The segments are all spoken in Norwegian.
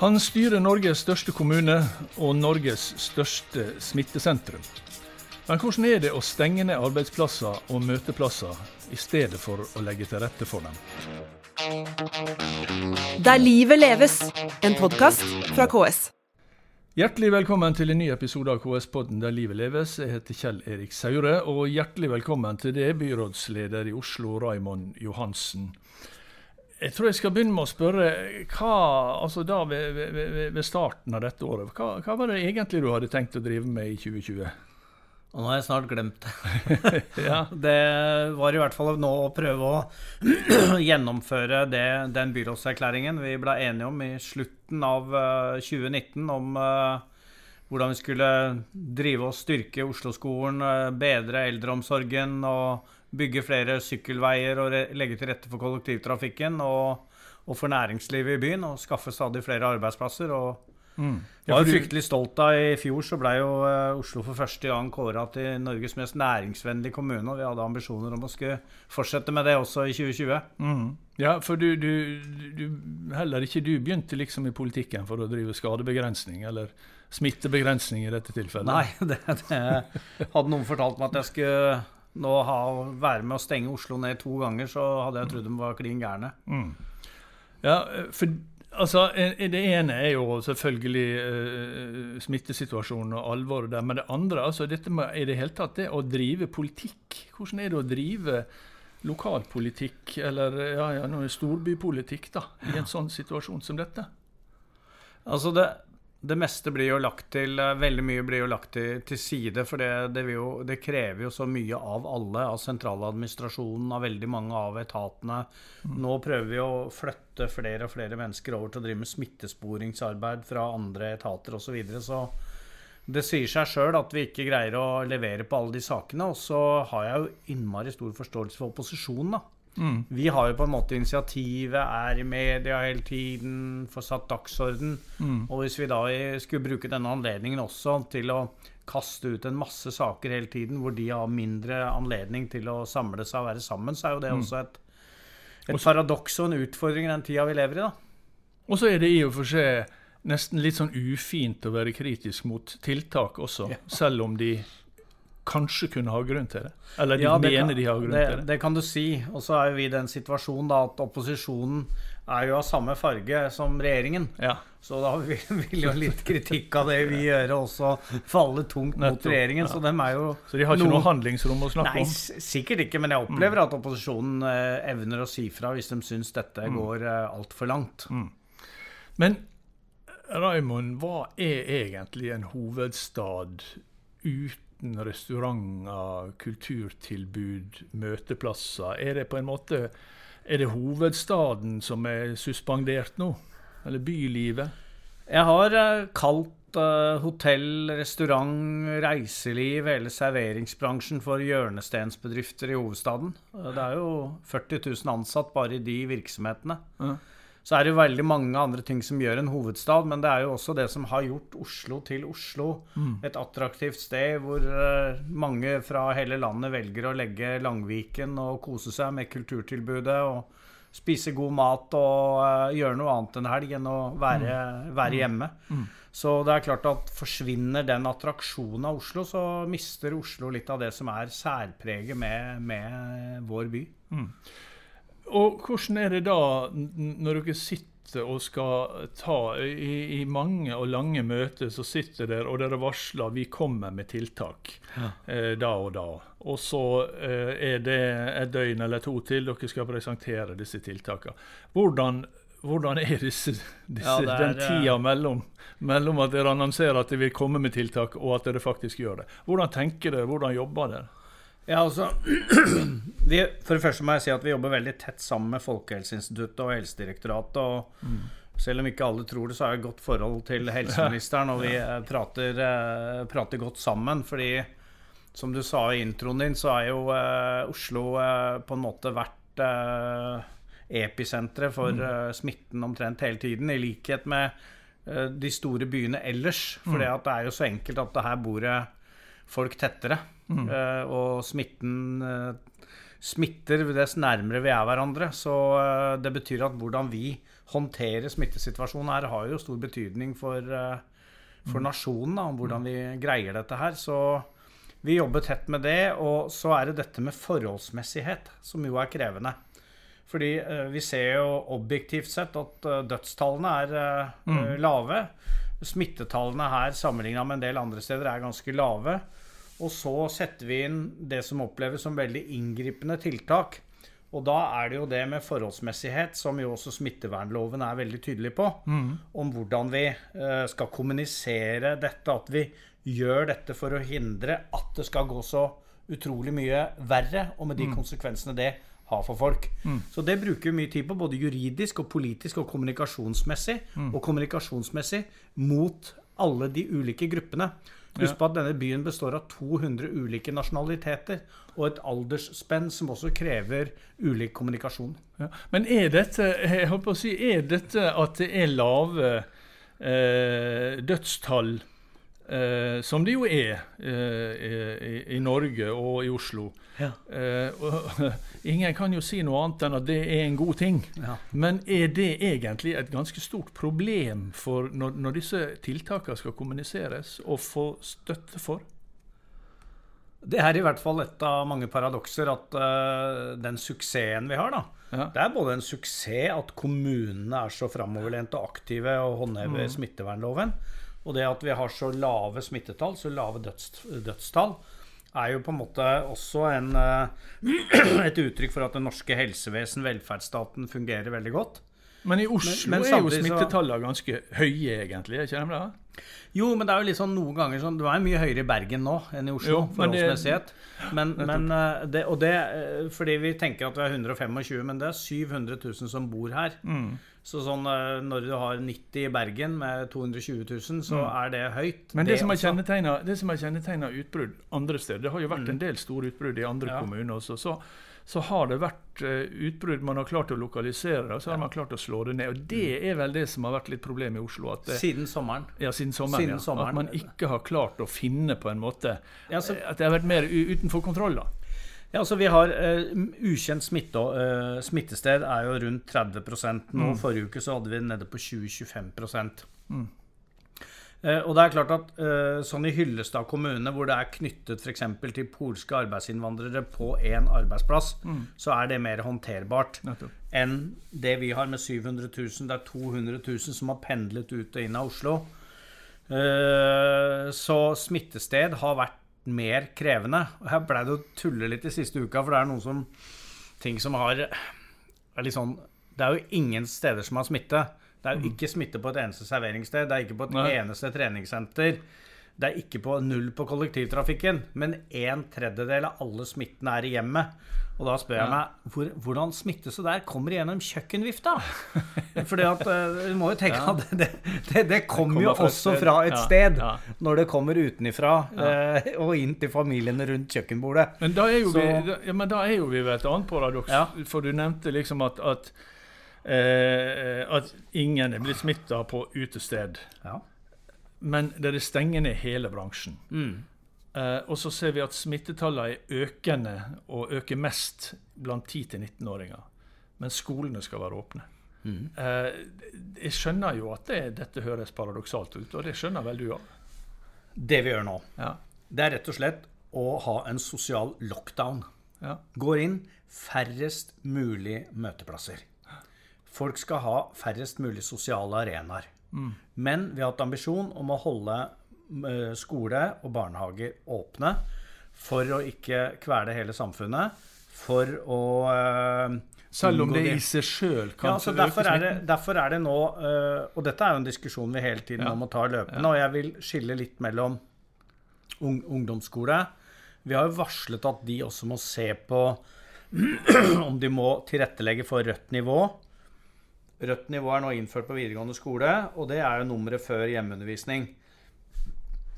Han styrer Norges største kommune og Norges største smittesentrum. Men hvordan er det å stenge ned arbeidsplasser og møteplasser i stedet for å legge til rette for dem? Der livet leves, en podkast fra KS. Hjertelig velkommen til en ny episode av KS-podden Der livet leves. Jeg heter Kjell Erik Saure, og hjertelig velkommen til det, byrådsleder i Oslo, Raymond Johansen. Jeg tror jeg skal begynne med å spørre hva, altså da ved, ved, ved starten av dette året, hva, hva, var det egentlig du hadde tenkt å drive med i 2020? Og nå har jeg snart glemt det. ja. Det var i hvert fall nå å prøve å gjennomføre det, den byrådserklæringen vi ble enige om i slutten av 2019 eh, om uh, hvordan vi skulle drive og styrke Oslo-skolen, uh, bedre eldreomsorgen og bygge flere sykkelveier og legge til rette for kollektivtrafikken og, og, for næringslivet i byen. Og skaffe stadig flere arbeidsplasser. og mm. Jeg var fryktelig stolt av I fjor så ble jo uh, Oslo for første gang kåra til Norges mest næringsvennlige kommune. Og vi hadde ambisjoner om å skulle fortsette med det også i 2020. Mm. Ja, for du, du, du, heller ikke du begynte liksom i politikken for å drive skadebegrensning, eller smittebegrensning i dette tilfellet? Nei, det, det hadde noen fortalt meg at jeg skulle nå å være med å stenge Oslo ned to ganger, så hadde jeg trodd de var klin gærne. Mm. Ja, for altså, Det ene er jo selvfølgelig uh, smittesituasjonen og alvoret der. Men det andre, altså dette med i det hele tatt det å drive politikk. Hvordan er det å drive lokalpolitikk, eller ja, ja, storbypolitikk, da, i en sånn situasjon som dette? Altså det, det meste blir jo lagt til eh, Veldig mye blir jo lagt til, til side, for det, det, jo, det, krever jo så mye av alle, av sentraladministrasjonen, av veldig mange av etatene. Mm. Nå prøver vi å flytte flere og flere mennesker over til å drive med smittesporingsarbeid fra andre etater osv. Så, videre, så det sier seg sjøl at vi ikke greier å levere på alle de sakene. Og så har jeg jo innmari stor forståelse for opposisjonen, da. Mm. Vi har jo på en måte initiativet, er i media hele tiden, får satt dagsorden. Mm. Og hvis vi da skulle bruke denne anledningen også til å kaste ut en masse saker hele tiden, hvor de har mindre anledning til å samle seg og være sammen, så er jo det mm. også et, et også, paradoks og en utfordring i den tida vi lever i. da. Og så er det i og for seg nesten litt sånn ufint å være kritisk mot tiltak også, ja. selv om de kanskje kunne ha grunn til det? Eller de ja, mener kan, de har grunn det, til det? Det kan du si. Og så er vi i den situasjonen da, at opposisjonen er jo av samme farge som regjeringen. Ja. Så da vil jo litt kritikk av det vi gjør, også falle tungt mot Nettopp, regjeringen. Ja. Så, de er jo så de har ikke noe, noe handlingsrom å snakke nei, om? Nei, sikkert ikke. Men jeg opplever mm. at opposisjonen eh, evner å si fra hvis de syns dette mm. går eh, altfor langt. Mm. Men Raymond, hva er egentlig en hovedstad uten uten restauranter, kulturtilbud, møteplasser? Er det på en måte er det hovedstaden som er suspendert nå? Eller bylivet? Jeg har eh, kalt uh, hotell, restaurant, reiseliv, hele serveringsbransjen for hjørnestensbedrifter i hovedstaden. Det er jo 40 000 ansatt bare i de virksomhetene. Ja. Så er det jo veldig mange andre ting som gjør en hovedstad, men det er jo også det som har gjort Oslo til Oslo. Mm. Et attraktivt sted hvor uh, mange fra hele landet velger å legge Langviken og kose seg med kulturtilbudet. og Spise god mat og uh, gjøre noe annet enn helg enn å være, mm. være mm. hjemme. Mm. Så det er klart at forsvinner den attraksjonen av Oslo, så mister Oslo litt av det som er særpreget med, med vår by. Mm. Og hvordan er det da, når dere sitter og skal ta i, i mange og lange møter, så sitter dere og dere varsler vi kommer med tiltak ja. eh, da og da. Og så eh, er det et døgn eller to til dere skal presentere disse tiltakene. Hvordan, hvordan er, disse, disse, ja, er, den tida eh, mellom, mellom, at dere annonserer at dere vil komme med tiltak, og at dere faktisk gjør det? Hvordan tenker dere, hvordan jobber dere? Ja, altså vi, For det første må jeg si at vi jobber veldig tett sammen med Folkehelseinstituttet og Helsedirektoratet. og mm. Selv om ikke alle tror det, så har jeg et godt forhold til helseministeren, og vi eh, prater, eh, prater, godt sammen. Fordi, som du sa i introen din, så er jo eh, Oslo eh, på en måte vært eh, episenteret for uh, smitten omtrent hele tiden, i likhet med de store byene ellers. For mm. det er jo så enkelt at det her bor folk tettere. Mm. Uh, og smitten uh, smitter dess nærmere vi er hverandre. Så eh, det betyr at hvordan vi håndterer smittesituasjonen her, har jo stor betydning for, eh, for nasjonen, da, om hvordan vi greier dette her. Så vi jobber tett med det. Og så er det dette med forholdsmessighet, som jo er krevende. Fordi eh, vi ser jo objektivt sett at eh, dødstallene er eh, Mm. lave. Smittetallene her sammenligna med en del andre steder er ganske lave. Og så setter vi inn det som oppleves som veldig inngripende tiltak. Og da er det jo det med forholdsmessighet, som jo også smittevernloven er veldig tydelig på, om hvordan vi eh, skal kommunisere dette, at vi gjør dette for å hindre at det skal gå så utrolig mye verre, og med de konsekvensene det har for folk. Så det bruker vi mye tid på, både juridisk og politisk og kommunikasjonsmessig. Og kommunikasjonsmessig mot alle de ulike gruppene. Husk på at denne byen består av 200 ulike nasjonaliteter og et aldersspenn som også krever ulik kommunikasjon. Ja. Men er dette si, er dette at det er lave eh, dødstall, eh, som det jo er eh, i, i Norge og i Oslo Ja. eh, og, Ingen kan jo si noe annet enn at det er en god ting. Ja. Men er det egentlig et ganske stort problem for når, når disse tiltakene skal kommuniseres, å få støtte for? Det er i hvert fall et av mange paradokser at uh, den suksessen vi har, da. Ja. Det er både en suksess at kommunene er så framoverlente og aktive og håndhever Mm. smittevernloven, og det at vi har så lave smittetall, så lave døds, dødstall, er jo på en måte også en, eh, et uttrykk for at det norske helsevesen, velferdsstaten, fungerer veldig godt. Men i Oslo Men- men er jo smittetallene ganske høye, egentlig. ikke de det? Jo, men det er jo litt sånn noen ganger sånn Det er mye høyere i Bergen nå enn i Oslo, forholdsmessighet. Men, men eh, det, og det eh, fordi vi tenker at vi er 125, men det er 700 000 som bor her. Mm. Så sånn eh, når du har 90 i Bergen med 220 000, så er det høyt. Mm. Men det, det som har kjennetegna utbrudd andre steder Det har jo vært en del store utbrudd i andre Mm. Ja. kommuner også. Så, så har det vært eh, utbrudd man har klart å lokalisere, og så har man klart å slå det ned. Og Det er vel det som har vært litt problemet i Oslo. Det, Siden sommeren. ja, siden sommeren, Siden ja. sommeren. At man ikke har klart å finne på en måte Ja, så- At det har vært mer utenfor kontroll. da. Ja, altså Vi har uh, ukjent smitte, uh, smittested er jo rundt 30 Nå mm. Forrige uke så hadde vi det nede på 20-25 Eh, og det er klart at eh, sånn i Hyllestad kommune, hvor det er knyttet f.eks. til polske arbeidsinnvandrere på én arbeidsplass, så er det mer håndterbart enn det vi har med 700 000. Det er 200 000 som har pendlet ut og inn av Oslo. Eh, Så smittested har vært mer krevende. Og Her blei det å tulle litt i siste uka, for det er noen som ting som har er litt sånn, Det er jo ingen steder som har smitte. Det er jo ikke smitte på et eneste serveringssted. Det er ikke på et Nei. eneste treningssenter. Det er ikke på null på kollektivtrafikken. Men en tredjedel av alle smittene er i hjemmet. Og da spør jeg meg hvor, hvordan smitte så der kommer gjennom kjøkkenvifta? Fordi at eh, Du må jo tenke Ja. at det, det, det kommer jo fra også fra et Ja, sted ja. når det kommer utenifra eh, og inn til familiene rundt kjøkkenbordet. Men da er jo, vi, Så- da, da er jo vi ved et annet paradoks. Ja. For du nevnte liksom at, at, eh, at ingen er blitt smitta på utested. Ja. Men dere stenger ned hele bransjen. Mm. Eh, og så ser vi at smittetallene er økende, og øker mest blant 10-19-åringer. Men skolene skal være åpne. Mm. Eh, jeg skjønner jo at det, dette høres paradoksalt ut, og det skjønner vel du òg? Det vi gjør nå, Ja. det er rett og slett å ha en sosial lockdown. Ja. Går inn færrest mulig møteplasser. Folk skal ha færrest mulig sosiale arenaer. Men vi har hatt ambisjon om å holde eh, skole og barnehager åpne for å ikke kvele hele samfunnet. For å eh, Selv om det de- i seg sjøl kan ja, så derfor er, det, derfor er det nå eh, Og dette er jo en diskusjon vi hele tiden Ja. må ta løpende. Og jeg vil skille litt mellom ung, ungdomsskole Vi har jo varslet at de også må se på om de må tilrettelegge for rødt nivå. Rødt nivå er nå innført på videregående skole, og det er jo nummeret før hjemmeundervisning.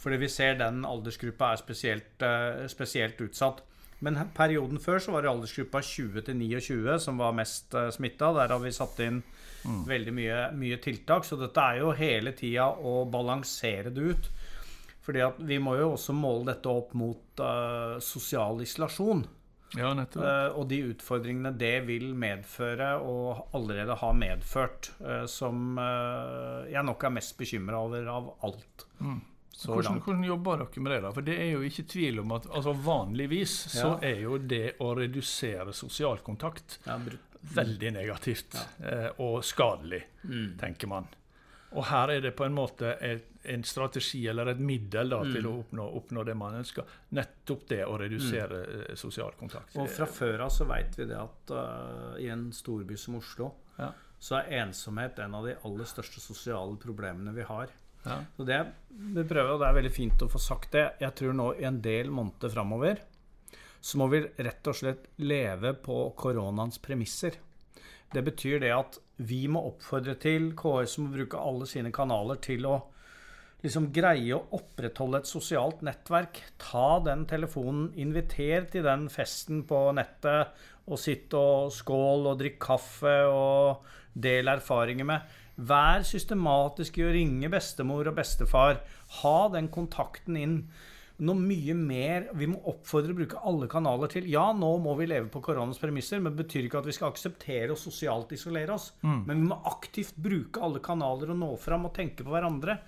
Fordi vi ser den aldersgruppa er spesielt, eh, spesielt utsatt. Men perioden før så var det aldersgruppa 20 til 29 som var mest uh, smitta. Der har vi satt inn veldig mye, mye tiltak. Så dette er jo hele tida å balansere det ut. Fordi at vi må jo også måle dette opp mot uh, sosial isolasjon. Ja. Eh, og de utfordringene det vil medføre, og allerede har medført, uh, som uh, jeg nok er mest bekymra over av alt. Så Hvordan, hvordan jobber dere med det? da? For det er jo ikke tvil om at altså Vanligvis så er jo det å redusere sosial kontakt Ja, veldig negativt og skadelig, Mm. tenker man. Og her er det på en måte et, en strategi eller et middel da, til Mm. å oppnå, oppnå det man ønsker. Nettopp det å redusere mm. sosial kontakt. Og fra før av så veit vi det at uh, i en storby som Oslo, Ja. så er ensomhet en av de aller største sosiale problemene vi har. Ja. Så det vi prøver, og det er veldig fint å få sagt det. Jeg tror nå i en del måneder framover så må vi rett og slett leve på koronaens premisser. Det betyr det at vi må oppfordre til KS må bruke alle sine kanaler til å liksom greie å opprettholde et sosialt nettverk. Ta den telefonen, inviter til den festen på nettet, og sitt og skål og drikk kaffe og del erfaringer med. Vær systematisk i å ringe bestemor og bestefar. Ha den kontakten inn. Noe mye mer Vi må oppfordre å bruke alle kanaler til Ja, nå må vi leve på koronas premisser, men det betyr ikke at vi skal akseptere å sosialt isolere oss. Men vi må aktivt bruke alle kanaler og nå fram og tenke på hverandre.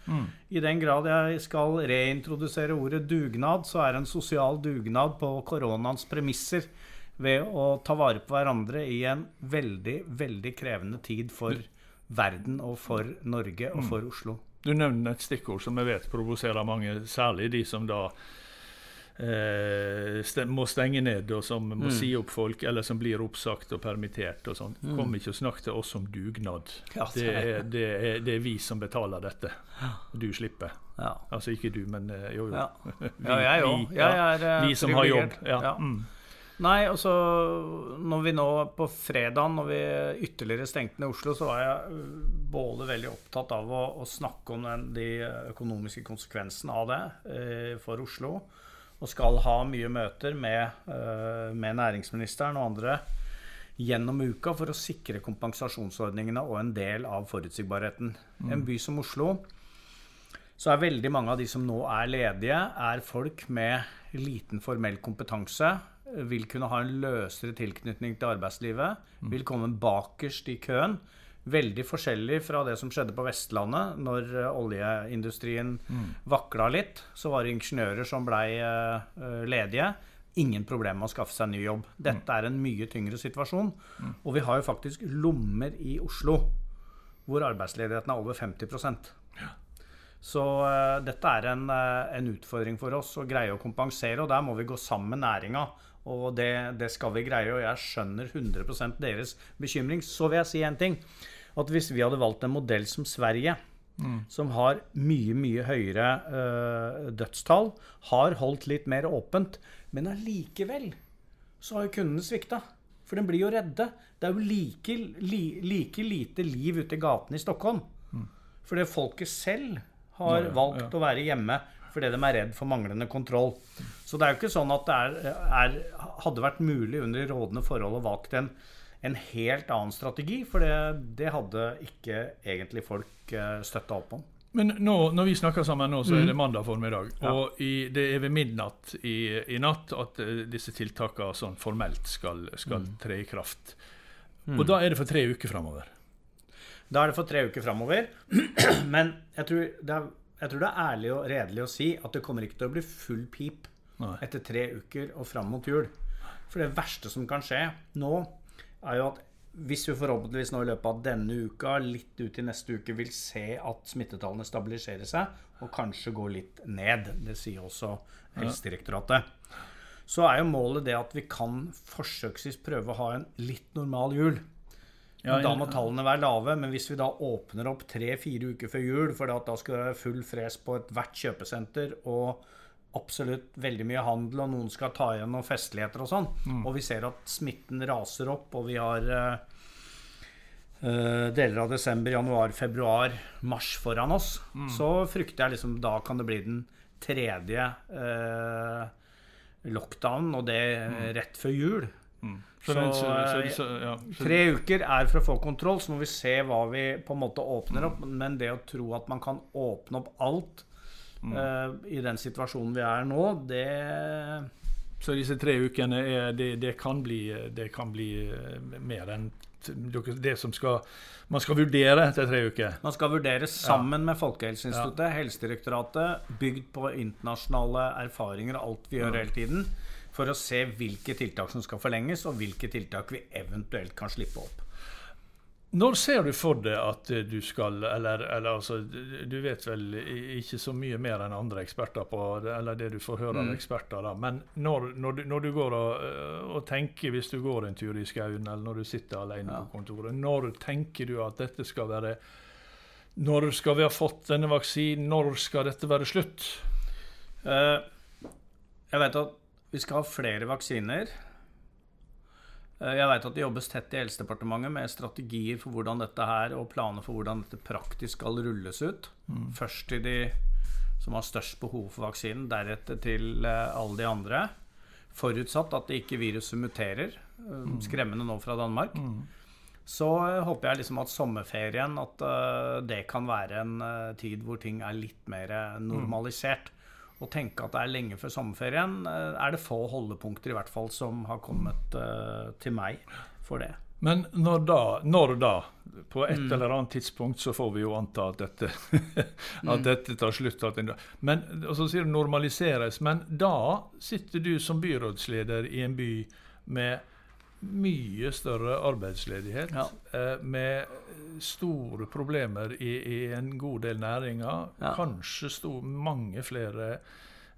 I den grad jeg skal reintrodusere ordet dugnad, så er det en sosial dugnad på koronaens premisser. Ved å ta vare på hverandre i en veldig, veldig krevende tid for verden og for Norge og for Oslo. Du nevner et stikkord som jeg vet provoserer mange, særlig de som da eh, må stenge ned, og som må Mm. si opp folk, eller som blir oppsagt og permittert og sånn. Kom ikke og snakk til oss om dugnad. Det er, det, er, det er vi som betaler dette. Du slipper. Ja. Altså ikke du, men eh, jo, jo. Ja. Vi- Ja, jeg òg. vi- ja, vi som har jobb. Ja. Mm. Nei, altså Når vi nå på fredag, når vi ytterligere stengte ned Oslo, så var jeg øh, både veldig opptatt av å, å snakke om den, de økonomiske konsekvensene av det eh, for Oslo. Og skal ha mye møter med, eh, med næringsministeren og andre gjennom uka for å sikre kompensasjonsordningene og en del av forutsigbarheten. En by som Oslo så er veldig mange av de som nå er ledige, er folk med liten formell kompetanse. Vil kunne ha en løsere tilknytning til arbeidslivet. Vil komme bakerst i køen. Veldig forskjellig fra det som skjedde på Vestlandet når oljeindustrien oljeindustrien vakla litt. Så var det ingeniører som blei eh, eh, ledige. Ingen problem med å skaffe seg ny jobb. Dette er en mye tyngre situasjon. Og vi har jo faktisk lommer i Oslo hvor arbeidsledigheten er over 50% så uh, dette er en, uh, en utfordring for oss å greie å kompensere, og der må vi gå sammen med næringa. Og det, det skal vi greie, og jeg skjønner 100% deres bekymring. Så vil jeg si en ting. At hvis vi hadde valgt en modell som Sverige, som har mye, mye høyere eh, dødstall, har holdt litt mer åpent, men allikevel så har jo kundene svikta. For de blir jo redde. Det er jo like, li, like lite liv ute i gatene i Stockholm. Fordi folket selv har Ja, ja, valgt å være hjemme fordi de er redd for manglende kontroll. Så det er jo ikke sånn at det er, er, hadde vært mulig under de rådende forhold å valgt en, en helt annen strategi, for det, det hadde ikke egentlig folk uh, støtta opp om. Men nå, når vi snakker sammen nå, så er det mandag formiddag. Mm. Og i, det er ved midnatt i, i natt at eh, disse tiltakene sånn formelt skal, skal Mm. tre i kraft. Og da er det for tre uker framover. Da er det for tre uker framover. Men jeg tror, det er, jeg tror det er ærlig og redelig å si at det kommer ikke til å bli full pip Nei. etter tre uker og fram mot jul. For det verste som kan skje nå, er jo at hvis vi forhåpentligvis nå i løpet av denne uka, litt ut i neste uke, vil se at smittetallene stabiliserer seg og kanskje går litt ned. Det sier også Helsedirektoratet. Så er jo målet det at vi kan forsøksvis prøve å ha en litt normal jul. Ja, da må tallene være lave. Men hvis vi da åpner opp tre-fire uker før jul, for da skal det være full fres på ethvert kjøpesenter og absolutt veldig mye handel, og noen skal ta igjen noen festligheter og sånn, og vi ser at smitten raser opp, og vi har eh, eh, deler av desember, januar, februar, mars foran oss, så frykter jeg liksom da kan det bli den tredje uh, lockdownen, og det rett før jul. Så, Så, så, ja, Tre uker er for å få kontroll, så må vi se hva vi på en måte åpner opp. Men det å tro at man kan åpne opp alt eh, i den situasjonen vi er nå, det Så disse tre ukene er, det, det, kan bli, det kan bli eh, mer enn det som skal, man skal vurdere etter tre uker. Man skal vurdere sammen ja. med Folkehelseinstituttet, ja. Helsedirektoratet, bygd på internasjonale erfaringer og alt vi gjør hele tiden, for å se hvilke tiltak som skal forlenges, og hvilke tiltak vi eventuelt kan slippe opp. Når ser du for deg at du skal Eller, eller altså, du vet vel ikke så mye mer enn andre eksperter på eller det du får høre av mm. eksperter, da. Men når, når, du, når du, går og, og, tenker, hvis du går en tur i skauen, eller når du sitter alene ja. på kontoret, når tenker du at dette skal være Når skal vi ha fått denne vaksinen? Når skal dette være slutt? Uh, jeg vet at vi skal ha flere vaksiner. Eh, jeg vet at det jobbes tett i Helsedepartementet med strategier for hvordan dette her, og planer for hvordan dette praktisk skal rulles ut. Mm. Først til de som har størst behov for vaksinen, deretter til eh, alle de andre. Forutsatt at det ikke viruset muterer. Eh, mm. Skremmende nå fra Danmark. Mm. Så håper jeg liksom at sommerferien at det kan være en tid hvor ting er litt mer normalisert å tenke at det er lenge før sommerferien, eh, er det få holdepunkter i hvert fall som har kommet uh, til meg for det. Men når da, når da? På et mm. eller annet tidspunkt så får vi jo anta at dette, at mm. dette tar slutt. Men, og så sier du normaliseres. Men da sitter du som byrådsleder i en by med mye større arbeidsledighet, ja. eh, med store problemer i, i, en god del næringer. Ja. Kanskje sto mange flere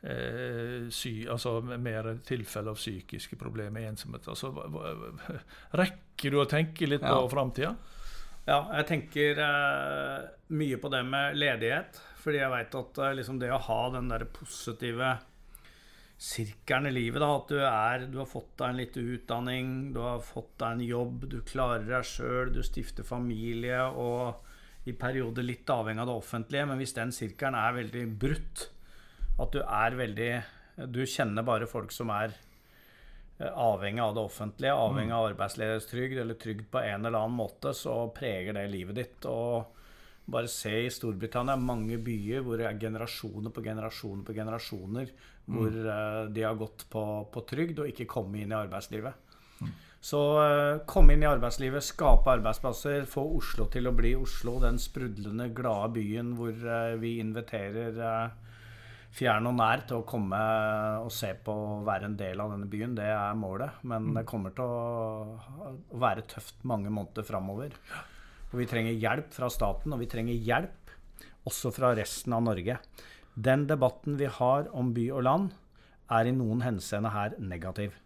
eh, sy, altså mer tilfeller av psykiske problemer, ensomhet. Altså, rekker du å tenke litt ja. på framtida? Ja, jeg tenker eh, mye på det med ledighet. Fordi jeg veit at eh, liksom det å ha den der positive sirkelen i livet. Da, at du, er, du har fått deg en liten utdanning, du har fått deg en jobb, du klarer deg sjøl, du stifter familie og i perioder litt avhengig av det offentlige. Men hvis den sirkelen er veldig brutt, at du er veldig Du kjenner bare folk som er eh, avhengig av det offentlige, avhengig av arbeidsledighetstrygd eller trygd på en eller annen måte, så preger det livet ditt. og bare se i Storbritannia mange byer hvor det er generasjoner på generasjoner på generasjoner hvor mm. uh, de har gått på, på trygd og ikke kommet inn i arbeidslivet. Mm. Så uh, komme inn i arbeidslivet, skape arbeidsplasser, få Oslo til å bli Oslo. Den sprudlende, glade byen hvor uh, vi inviterer fjern og nær til å komme og se på og være en del av denne byen. Det er målet. Men mm. det kommer til å, å være tøft mange måneder framover. Og vi trenger hjelp fra staten, og vi trenger hjelp også fra resten av Norge. Den debatten vi har om by og land, er i noen henseende her negativ.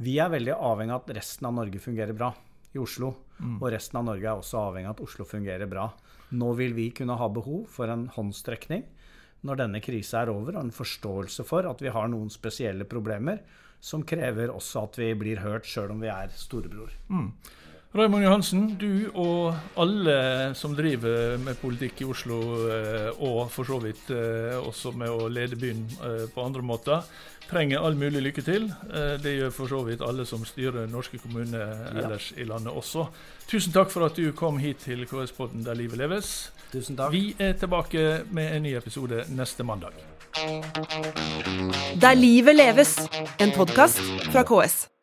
Vi er veldig avhengig av at resten av Norge fungerer bra i Oslo. Mm. Og resten av Norge er også avhengig av at Oslo fungerer bra. Nå vil vi kunne ha behov for en håndstrekning når denne krisa er over, og en forståelse for at vi har noen spesielle problemer som krever også at vi blir hørt, sjøl om vi er storebror. Mm. Raymond Johansen, du og alle som driver med politikk i Oslo, eh, og for så vidt eh, også med å lede byen eh, på andre måter, trenger all mulig lykke til. Det gjør for så vidt alle som styrer norske kommuner ellers ja. i landet også. Tusen takk for at du kom hit til KS-podden Der livet leves. Tusen takk. Vi er tilbake med en ny episode neste mandag. Der livet leves, en podkast fra KS.